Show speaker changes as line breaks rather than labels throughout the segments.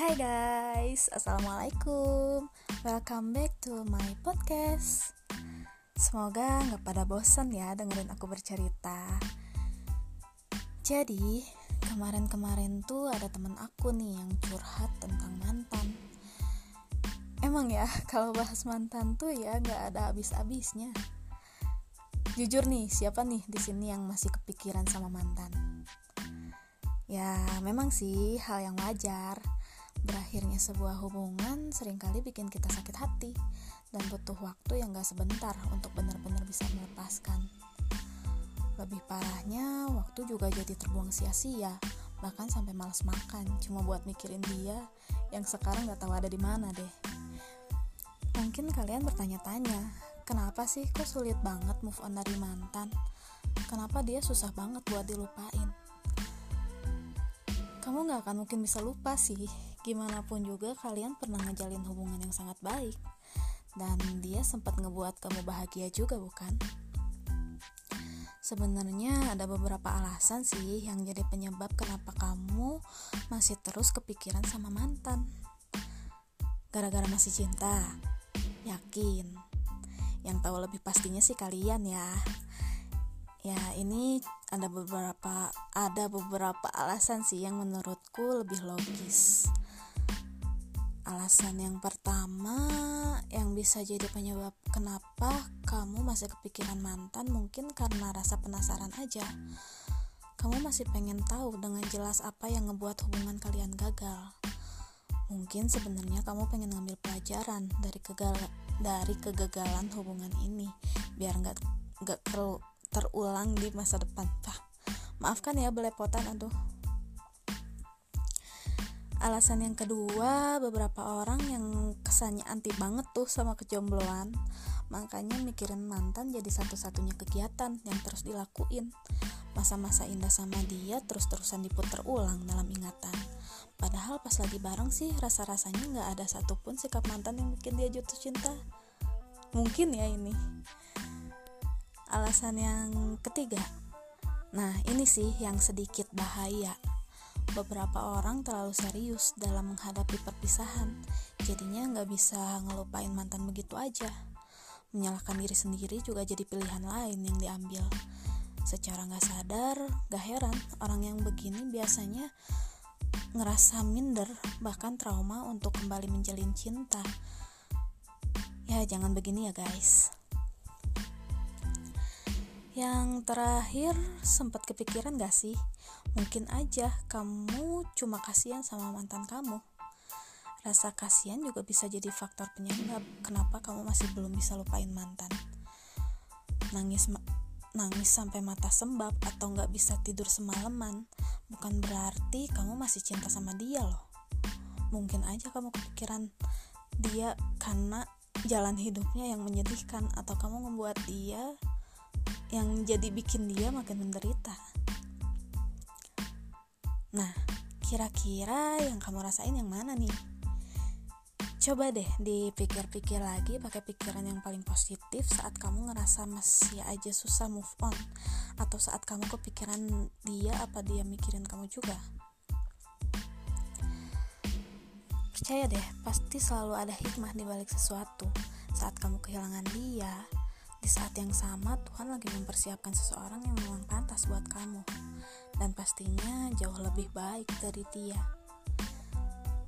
Hai guys, Assalamualaikum. Welcome back to my podcast. Semoga gak pada bosan ya dengerin aku bercerita. Jadi, kemarin-kemarin tuh ada temen aku nih yang curhat tentang mantan. Emang ya, kalau bahas mantan tuh ya gak ada habis-habisnya. Jujur nih, siapa nih di sini yang masih kepikiran sama mantan? Ya, memang sih hal yang wajar. Berakhirnya sebuah hubungan sering kali bikin kita sakit hati dan butuh waktu yang gak sebentar untuk benar-benar bisa melepaskan. Lebih parahnya, waktu juga jadi terbuang sia-sia, bahkan sampai males makan cuma buat mikirin dia yang sekarang gak tahu ada di mana deh. Mungkin kalian bertanya-tanya, kenapa sih kok sulit banget move on dari mantan? Kenapa dia susah banget buat dilupain? kamu gak akan mungkin bisa lupa sih Gimana pun juga kalian pernah ngejalin hubungan yang sangat baik Dan dia sempat ngebuat kamu bahagia juga bukan? Sebenarnya ada beberapa alasan sih yang jadi penyebab kenapa kamu masih terus kepikiran sama mantan Gara-gara masih cinta? Yakin? Yang tahu lebih pastinya sih kalian ya Ya, ini ada beberapa ada beberapa alasan sih yang menurutku lebih logis. Alasan yang pertama yang bisa jadi penyebab kenapa kamu masih kepikiran mantan mungkin karena rasa penasaran aja. Kamu masih pengen tahu dengan jelas apa yang ngebuat hubungan kalian gagal. Mungkin sebenarnya kamu pengen ngambil pelajaran dari kegal dari kegagalan hubungan ini biar nggak nggak terulang di masa depan Pah, maafkan ya belepotan aduh alasan yang kedua beberapa orang yang kesannya anti banget tuh sama kejombloan. Makanya mikirin mantan jadi satu-satunya kegiatan yang terus dilakuin. Masa-masa indah sama dia terus-terusan diputer ulang dalam ingatan. Padahal pas lagi bareng sih rasa-rasanya nggak ada satupun sikap mantan yang bikin dia jatuh cinta. Mungkin ya ini. Alasan yang ketiga. Nah ini sih yang sedikit bahaya beberapa orang terlalu serius dalam menghadapi perpisahan. Jadinya nggak bisa ngelupain mantan begitu aja. Menyalahkan diri sendiri juga jadi pilihan lain yang diambil. Secara nggak sadar gak heran orang yang begini biasanya ngerasa minder bahkan trauma untuk kembali menjalin cinta. Ya jangan begini ya guys yang terakhir sempat kepikiran gak sih? Mungkin aja kamu cuma kasihan sama mantan kamu. Rasa kasihan juga bisa jadi faktor penyebab kenapa kamu masih belum bisa lupain mantan. Nangis nangis sampai mata sembab atau nggak bisa tidur semalaman bukan berarti kamu masih cinta sama dia loh. Mungkin aja kamu kepikiran dia karena jalan hidupnya yang menyedihkan atau kamu membuat dia yang jadi bikin dia makin menderita. Nah, kira-kira yang kamu rasain yang mana nih? Coba deh dipikir-pikir lagi pakai pikiran yang paling positif saat kamu ngerasa masih aja susah move on atau saat kamu kepikiran dia apa dia mikirin kamu juga. Percaya deh, pasti selalu ada hikmah di balik sesuatu. Saat kamu kehilangan dia, di saat yang sama, Tuhan lagi mempersiapkan seseorang yang memang pantas buat kamu, dan pastinya jauh lebih baik dari dia.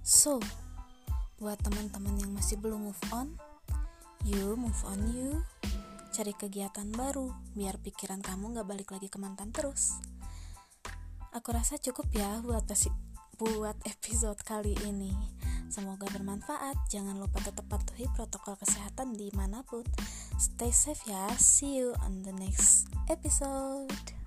So, buat teman-teman yang masih belum move on, you move on you, cari kegiatan baru biar pikiran kamu gak balik lagi ke mantan terus. Aku rasa cukup ya buat buat episode kali ini. Semoga bermanfaat. Jangan lupa tetap patuhi protokol kesehatan di mana pun. Stay safe ya. See you on the next episode.